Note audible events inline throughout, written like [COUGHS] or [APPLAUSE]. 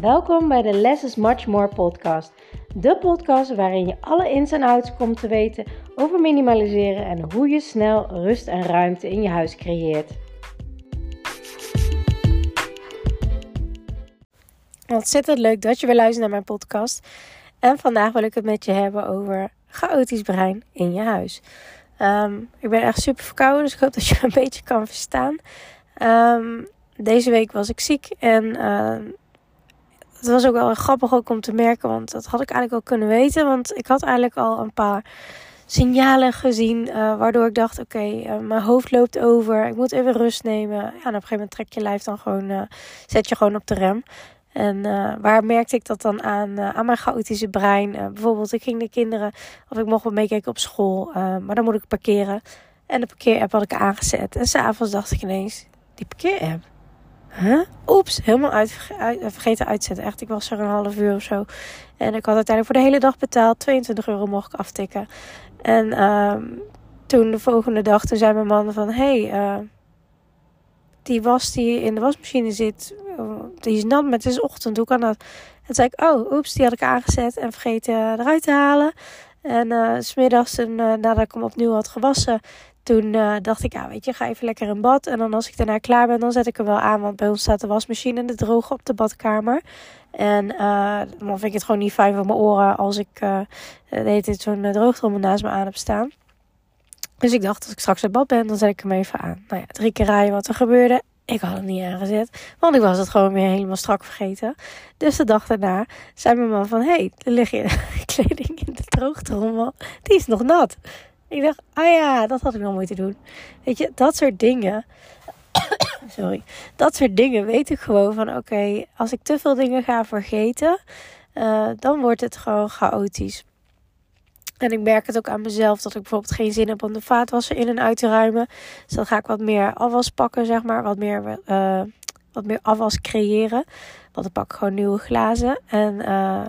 Welkom bij de Less is Much More podcast. De podcast waarin je alle ins en outs komt te weten over minimaliseren en hoe je snel rust en ruimte in je huis creëert. Ontzettend leuk dat je weer luistert naar mijn podcast. En vandaag wil ik het met je hebben over chaotisch brein in je huis. Ehm, ik ben echt super verkouden, dus ik hoop dat je een beetje kan verstaan. Ehm, deze week was ik ziek en uh, het was ook wel grappig ook om te merken, want dat had ik eigenlijk al kunnen weten. Want ik had eigenlijk al een paar signalen gezien, uh, waardoor ik dacht: oké, uh, mijn hoofd loopt over, ik moet even rust nemen. Ja, en op een gegeven moment trek je lijf dan gewoon, uh, zet je gewoon op de rem. En waar merkte ik dat dan aan? aan mijn chaotische brein. bijvoorbeeld, ik ging de kinderen, of ik mocht wel meekijken op school, maar dan moet ik parkeren. En de parkeerapp had ik aangezet. En s'avonds dacht ik ineens: die parkeerapp Huh? Oeps, helemaal uit, vergeten uitzetten. Echt, ik was er een half uur of zo. En ik had uiteindelijk voor de hele dag betaald. 22 euro mocht ik aftikken. En uh, toen de volgende dag, toen zei mijn man van... Hé, hey, uh, die was die in de wasmachine zit, die is nat, maar het is ochtend. Hoe kan dat? En toen zei ik, oh, oeps, die had ik aangezet en vergeten eruit te halen. En uh, smiddags, uh, nadat ik hem opnieuw had gewassen, toen uh, dacht ik, ja, weet je, ga even lekker in bad. En dan als ik daarna klaar ben, dan zet ik hem wel aan. Want bij ons staat de wasmachine en de droge op de badkamer. En uh, dan vind ik het gewoon niet fijn voor mijn oren als ik uh, zo'n droogtrommel naast me aan heb staan. Dus ik dacht, als ik straks in bad ben, dan zet ik hem even aan. Nou ja, drie keer rijden wat er gebeurde. Ik had hem niet aangezet, want ik was het gewoon weer helemaal strak vergeten. Dus de dag daarna zei mijn man van... Hé, hey, er ligt je [LAUGHS] kleding in de droogtrommel. Die is nog nat. Ik dacht, ah ja, dat had ik nog moeten doen. Weet je, dat soort dingen. [COUGHS] Sorry. Dat soort dingen weet ik gewoon van oké, als ik te veel dingen ga vergeten, uh, dan wordt het gewoon chaotisch. En ik merk het ook aan mezelf dat ik bijvoorbeeld geen zin heb om de vaatwasser in en uit te ruimen. Dus dan ga ik wat meer afwas pakken, zeg maar. Wat meer, uh, wat meer afwas creëren. Want dan pak ik gewoon nieuwe glazen. En uh,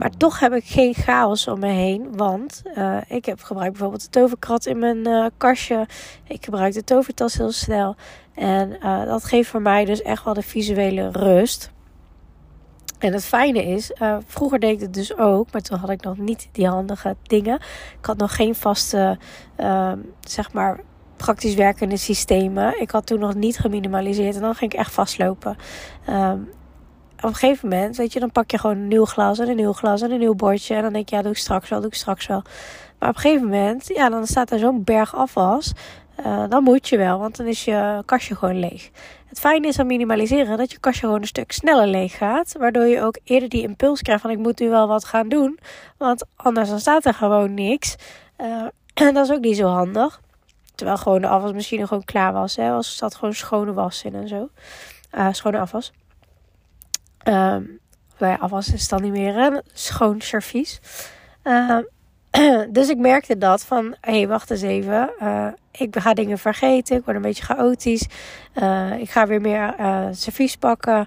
maar toch heb ik geen chaos om me heen. Want uh, ik heb gebruikt bijvoorbeeld de toverkrat in mijn uh, kastje. Ik gebruik de tovertas heel snel. En uh, dat geeft voor mij dus echt wel de visuele rust. En het fijne is, vroeger deed ik het dus ook, maar toen had ik nog niet die handige dingen. Ik had nog geen vaste, zeg maar, praktisch werkende systemen. Ik had toen nog niet geminimaliseerd en dan ging ik echt vastlopen. Um, op een gegeven moment, weet je, dan pak je gewoon een nieuw glas en een nieuw glas en een nieuw bordje. En dan denk je, ja, doe ik straks wel, doe ik straks wel. Maar op een gegeven moment, ja, dan staat er zo'n berg afwas. Uh, dan moet je wel, want dan is je kastje gewoon leeg. Het fijne is aan minimaliseren dat je kastje gewoon een stuk sneller leeg gaat. Waardoor je ook eerder die impuls krijgt van ik moet nu wel wat gaan doen. Want anders dan staat er gewoon niks. Uh, [CLEARS THROAT] en dat is ook niet zo handig. Terwijl gewoon de afwasmachine gewoon klaar was. Hè, er zat gewoon schone was in en zo. Uh, schone afwas. Um, nou ja, afwas is dan niet meer een schoon servies. Uh, [CLEARS THROAT] dus ik merkte dat van, hé, hey, wacht eens even. Uh, ik ga dingen vergeten, ik word een beetje chaotisch. Uh, ik ga weer meer uh, servies pakken.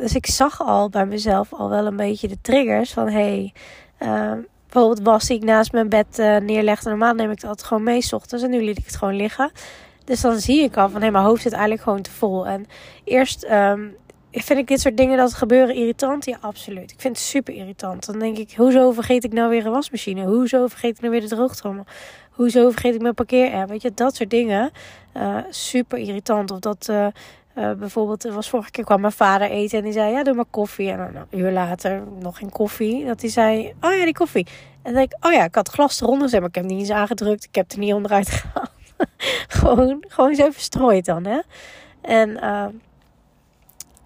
dus ik zag al bij mezelf al wel een beetje de triggers van, hé, hey, bijvoorbeeld was die ik naast mijn bed neerlegde. Normaal neem ik het altijd gewoon mee s ochtends en nu liet ik het gewoon liggen. Dus dan zie ik al van, hé, hey, mijn hoofd zit eigenlijk gewoon te vol. En eerst... vind ik dit soort dingen dat gebeuren irritant? Ja, absoluut. Ik vind het super irritant. Dan denk ik, hoezo vergeet ik nou weer een wasmachine? Hoezo vergeet ik nou weer de droogtrommel? Hoezo vergeet ik mijn parkeer-app? Weet je, dat soort dingen. Uh, super irritant. Of dat uh, uh, bijvoorbeeld, er was vorige keer kwam mijn vader eten en die zei, ja, doe maar koffie. En dan een uur later nog geen koffie. Dat hij zei, oh ja, die koffie. En dan denk ik, oh ja, ik had glas eronder gezet, maar ik heb niet eens aangedrukt. Ik heb er niet onderuit [LAUGHS] gehaald. gewoon, gewoon zo verstrooid dan, hè. En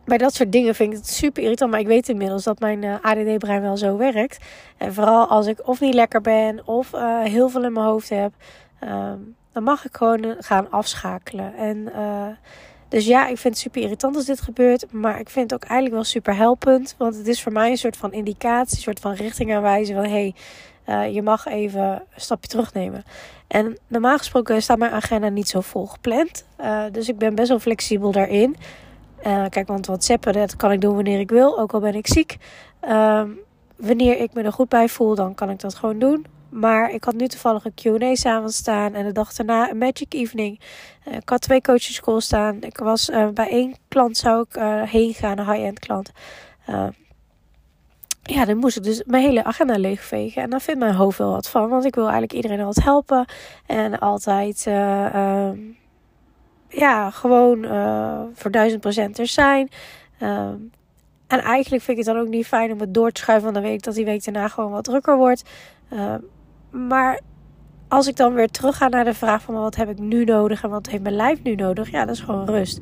bij dat soort dingen vind ik het super irritant. Maar ik weet inmiddels dat mijn eh, ADD-brein wel zo werkt. En vooral als ik of niet lekker ben of uh, heel veel in mijn hoofd heb. Um, dan mag ik gewoon eh, gaan afschakelen. En dus ja, ik vind het super irritant als dit gebeurt. Maar ik vind het ook eigenlijk wel super helpend. Want het is voor mij een soort van indicatie, een soort van richting aanwijzen van hé. Hey, je mag even een stapje terugnemen. En normaal gesproken staat mijn agenda niet zo vol gepland. Dus ik ben best wel flexibel daarin. Uh, kijk, want WhatsAppen, dat kan ik doen wanneer ik wil, ook al ben ik ziek. Uh, wanneer ik me er goed bij voel, dan kan ik dat gewoon doen. Maar ik had nu toevallig een Q&A s'avonds staan en de dag daarna een Magic Evening. Uh, ik had twee coaches calls staan. Ik was uh, bij één klant zou ik heen gaan, een high-end klant. Uh, ja, dan moest ik dus mijn hele agenda leegvegen. En daar vindt mijn hoofd wel wat van. Want ik wil eigenlijk iedereen altijd helpen. En altijd, uh, ja, gewoon uh, voor duizend procent er zijn. Ehm, en eigenlijk vind ik het dan ook niet fijn om het door te schuiven. Ik dat die week daarna gewoon wat drukker wordt. Ehm, maar als ik dan weer terug ga naar de vraag van wat heb ik nu nodig en wat heeft mijn lijf nu nodig? Ja, dat is gewoon rust.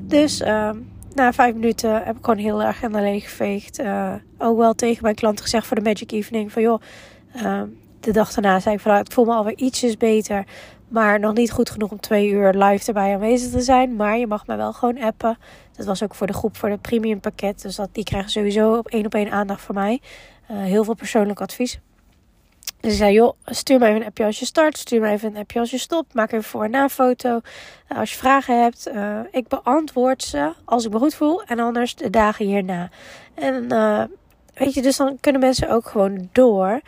Dus uh, na vijf minuten heb ik gewoon heel erg agenda leeggeveegd. Uh, ook wel tegen mijn klanten gezegd voor de Magic Evening van joh, de dag daarna zei ik van nou, ik voel me alweer ietsjes beter. Maar nog niet goed genoeg om twee uur live erbij aanwezig te zijn. Maar je mag me wel gewoon appen. Dat was ook voor de groep voor het premium pakket. Dus dat, die krijgen sowieso op één op één aandacht van mij. Uh, heel veel persoonlijk advies. Dus zei, joh, stuur me even een appje als je start. Stuur me even een appje als je stopt. Maak even voor- en na-foto. Uh, als je vragen hebt, uh, ik beantwoord ze als ik me goed voel. En anders de dagen hierna. En weet je, dus dan kunnen mensen ook gewoon door.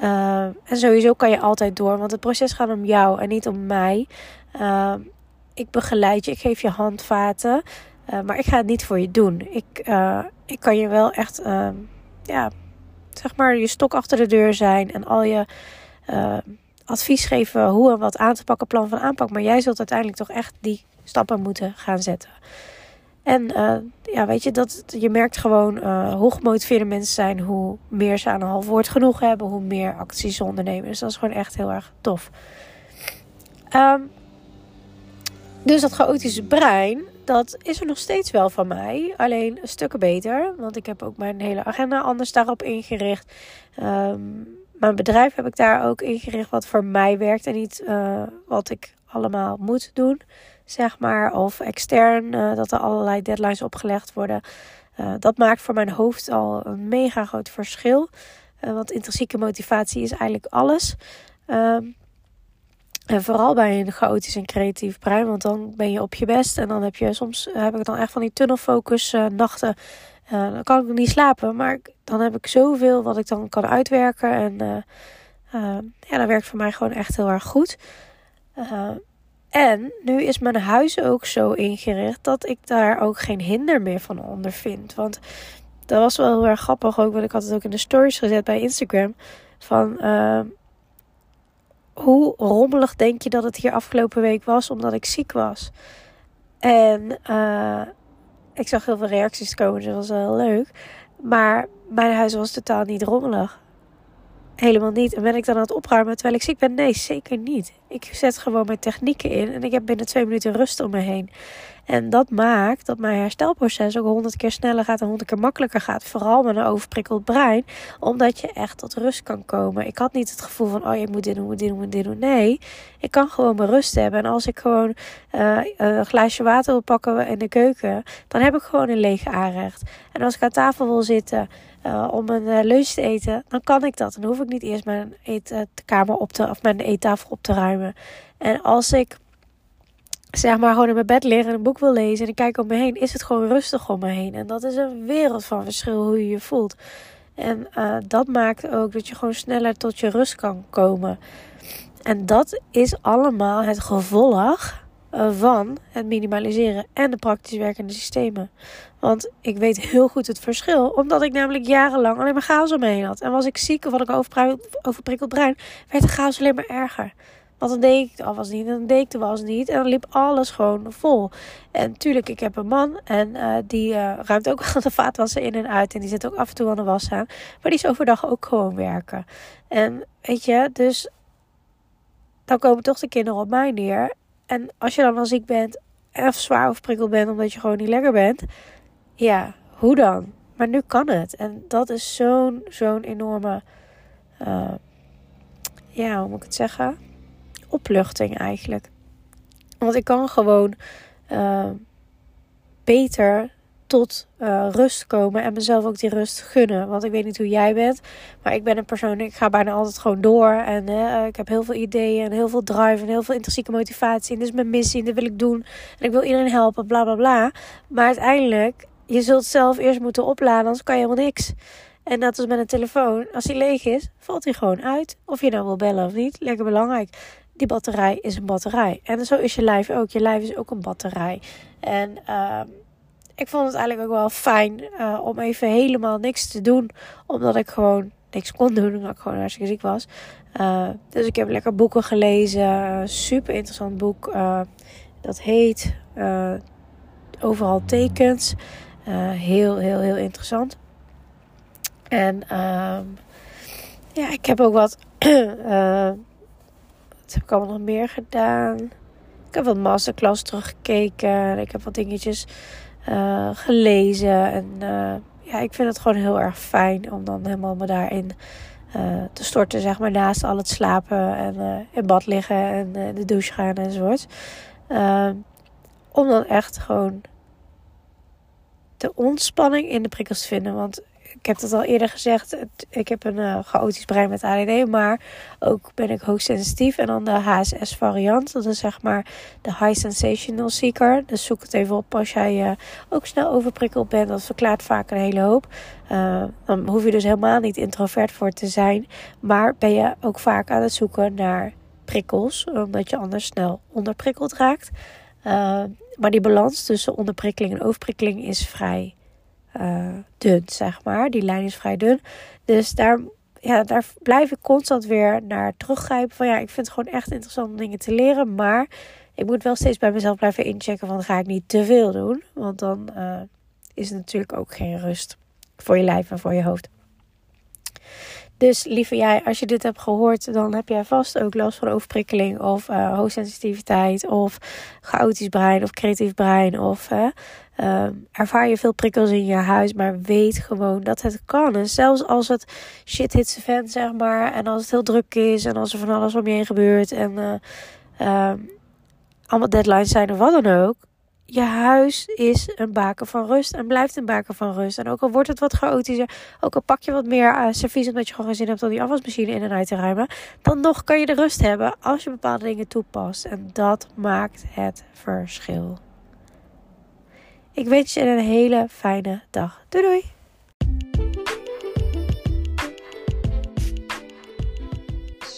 En sowieso kan je altijd door. Want het proces gaat om jou en niet om mij. ik begeleid je, ik geef je handvaten. maar ik ga het niet voor je doen. Ik, ik kan je wel echt ja, zeg maar je stok achter de deur zijn en al je advies geven hoe en wat aan te pakken, plan van aanpak. Maar jij zult uiteindelijk toch echt die stappen moeten gaan zetten. En uh, ja, weet je, dat, je merkt gewoon uh, hoe gemotiveerde mensen zijn, hoe meer ze aan een half woord genoeg hebben, hoe meer acties ze ondernemen. Dus dat is gewoon echt heel erg tof. Um, dus dat chaotische brein, dat is er nog steeds wel van mij. Alleen stukken beter. Want ik heb ook mijn hele agenda anders daarop ingericht. Um, mijn bedrijf heb ik daar ook ingericht wat voor mij werkt. En niet uh, wat ik allemaal moet doen. Zeg maar. Of extern. Uh, dat er allerlei deadlines opgelegd worden. Uh, dat maakt voor mijn hoofd al een mega groot verschil. want intrinsieke motivatie is eigenlijk alles. Um, en vooral bij een chaotisch en creatief brein, want dan ben je op je best. En dan heb je soms heb ik dan echt van die tunnelfocus nachten. Dan kan ik niet slapen, maar dan heb ik zoveel wat ik dan kan uitwerken. En uh, ja, dat werkt voor mij gewoon echt heel erg goed. En nu is mijn huis ook zo ingericht dat ik daar ook geen hinder meer van ondervind. Want dat was wel heel erg grappig ook, want ik had het ook in de stories gezet bij Instagram. Van hoe rommelig denk je dat het hier afgelopen week was omdat ik ziek was? En uh, ik zag heel veel reacties komen, dus dat was wel leuk. Maar mijn huis was totaal niet rommelig. Helemaal niet. En ben ik dan aan het opruimen terwijl ik ziek ben? Nee, zeker niet. Ik zet gewoon mijn technieken in en ik heb binnen twee minuten rust om me heen. En dat maakt dat mijn herstelproces ook honderd keer sneller gaat en honderd keer makkelijker gaat. Vooral met een overprikkeld brein. Omdat je echt tot rust kan komen. Ik had niet het gevoel van, oh je moet dit doen, moet dit doen, moet dit doen. Nee, ik kan gewoon mijn rust hebben. En als ik gewoon uh, een glaasje water wil pakken in de keuken, dan heb ik gewoon een lege aanrecht. En als ik aan tafel wil zitten uh, om een uh, lunch te eten, dan kan ik dat. Dan hoef ik niet eerst mijn eetkamer op te, of mijn eettafel op te ruimen. En als ik zeg maar gewoon in mijn bed liggen en een boek wil lezen en ik kijk om me heen, is het gewoon rustig om me heen. En dat is een wereld van verschil hoe je je voelt. En dat maakt ook dat je gewoon sneller tot je rust kan komen. En dat is allemaal het gevolg van het minimaliseren en de praktisch werkende systemen. Want ik weet heel goed het verschil, omdat ik namelijk jarenlang alleen maar chaos om me heen had. En was ik ziek of had ik overprikkeld brein, werd de chaos alleen maar erger. Want dan deed ik de afwas niet en dan deed ik de was niet. En dan liep alles gewoon vol. En tuurlijk, ik heb een man en uh, die uh, ruimt ook wel de vaatwassen in en uit. En die zit ook af en toe aan de was aan. Maar die is overdag ook gewoon werken. En weet je, dus dan komen toch de kinderen op mij neer. En als je dan al ziek bent of zwaar overprikkeld bent omdat je gewoon niet lekker bent. Ja, hoe dan? Maar nu kan het. En dat is zo'n zo'n enorme... Uh, ja, hoe moet ik het zeggen? opluchting eigenlijk. Want ik kan gewoon uh, beter tot uh, rust komen en mezelf ook die rust gunnen. Want ik weet niet hoe jij bent, maar ik ben een persoon, ik ga bijna altijd gewoon door. En uh, ik heb heel veel ideeën en heel veel drive en heel veel intrinsieke motivatie. En dit is mijn missie en dit wil ik doen. En ik wil iedereen helpen, bla bla bla. Maar uiteindelijk, je zult zelf eerst moeten opladen, anders kan je helemaal niks. En dat is met een telefoon. Als die leeg is, valt hij gewoon uit. Of je nou wil bellen of niet, lekker belangrijk die batterij is een batterij. En zo is je lijf ook. Je lijf is ook een batterij. En uh, ik vond het eigenlijk ook wel fijn uh, om even helemaal niks te doen. Omdat ik gewoon niks kon doen. Omdat ik gewoon hartstikke ziek was. Uh, dus ik heb lekker boeken gelezen. Super interessant boek. Uh, dat heet Overal tekens. heel, heel, heel interessant. En ehm, ja, ik heb ook wat. [CLEARS THROAT] wat heb ik allemaal nog meer gedaan? Ik heb wat masterclass teruggekeken. Ik heb wat dingetjes uh, gelezen. En uh, ja, ik vind het gewoon heel erg fijn om dan helemaal me daarin uh, te storten, zeg maar, naast al het slapen en in bad liggen en de douche gaan enzovoort. om dan echt gewoon de ontspanning in de prikkels te vinden. Want ik heb het al eerder gezegd. Ik heb een uh, chaotisch brein met ADD. Maar ook ben ik hoogsensitief. En dan de HSS variant. Dat is zeg maar de High Sensational Seeker. Dus zoek het even op als jij uh, ook snel overprikkeld bent. Dat verklaart vaak een hele hoop. Uh, dan hoef je dus helemaal niet introvert voor te zijn. Maar ben je ook vaak aan het zoeken naar prikkels. Omdat je anders snel onderprikkeld raakt. maar die balans tussen onderprikkeling en overprikkeling is vrij uh, dun, zeg maar. Die lijn is vrij dun. Dus daar, ja, daar blijf ik constant weer naar teruggrijpen. Van ja, ik vind het gewoon echt interessant om dingen te leren. Maar ik moet wel steeds bij mezelf blijven inchecken. Van ga ik niet te veel doen. Want dan uh, is het natuurlijk ook geen rust voor je lijf en voor je hoofd. Dus lieve jij, als je dit hebt gehoord, dan heb jij vast ook last van overprikkeling of uh, hoogsensitiviteit of chaotisch brein of creatief brein of uh, ervaar je veel prikkels in je huis, maar weet gewoon dat het kan. En zelfs als het shit hits the fan, zeg maar, en als het heel druk is en als er van alles om je heen gebeurt en uh, allemaal deadlines zijn of wat dan ook, je huis is een baken van rust en blijft een baken van rust. En ook al wordt het wat chaotischer, ook al pak je wat meer uh, servies omdat je gewoon zin hebt om die afwasmachine in en uit te ruimen, dan nog kan je de rust hebben als je bepaalde dingen toepast. En dat maakt het verschil. Ik wens je een hele fijne dag. Doei doei!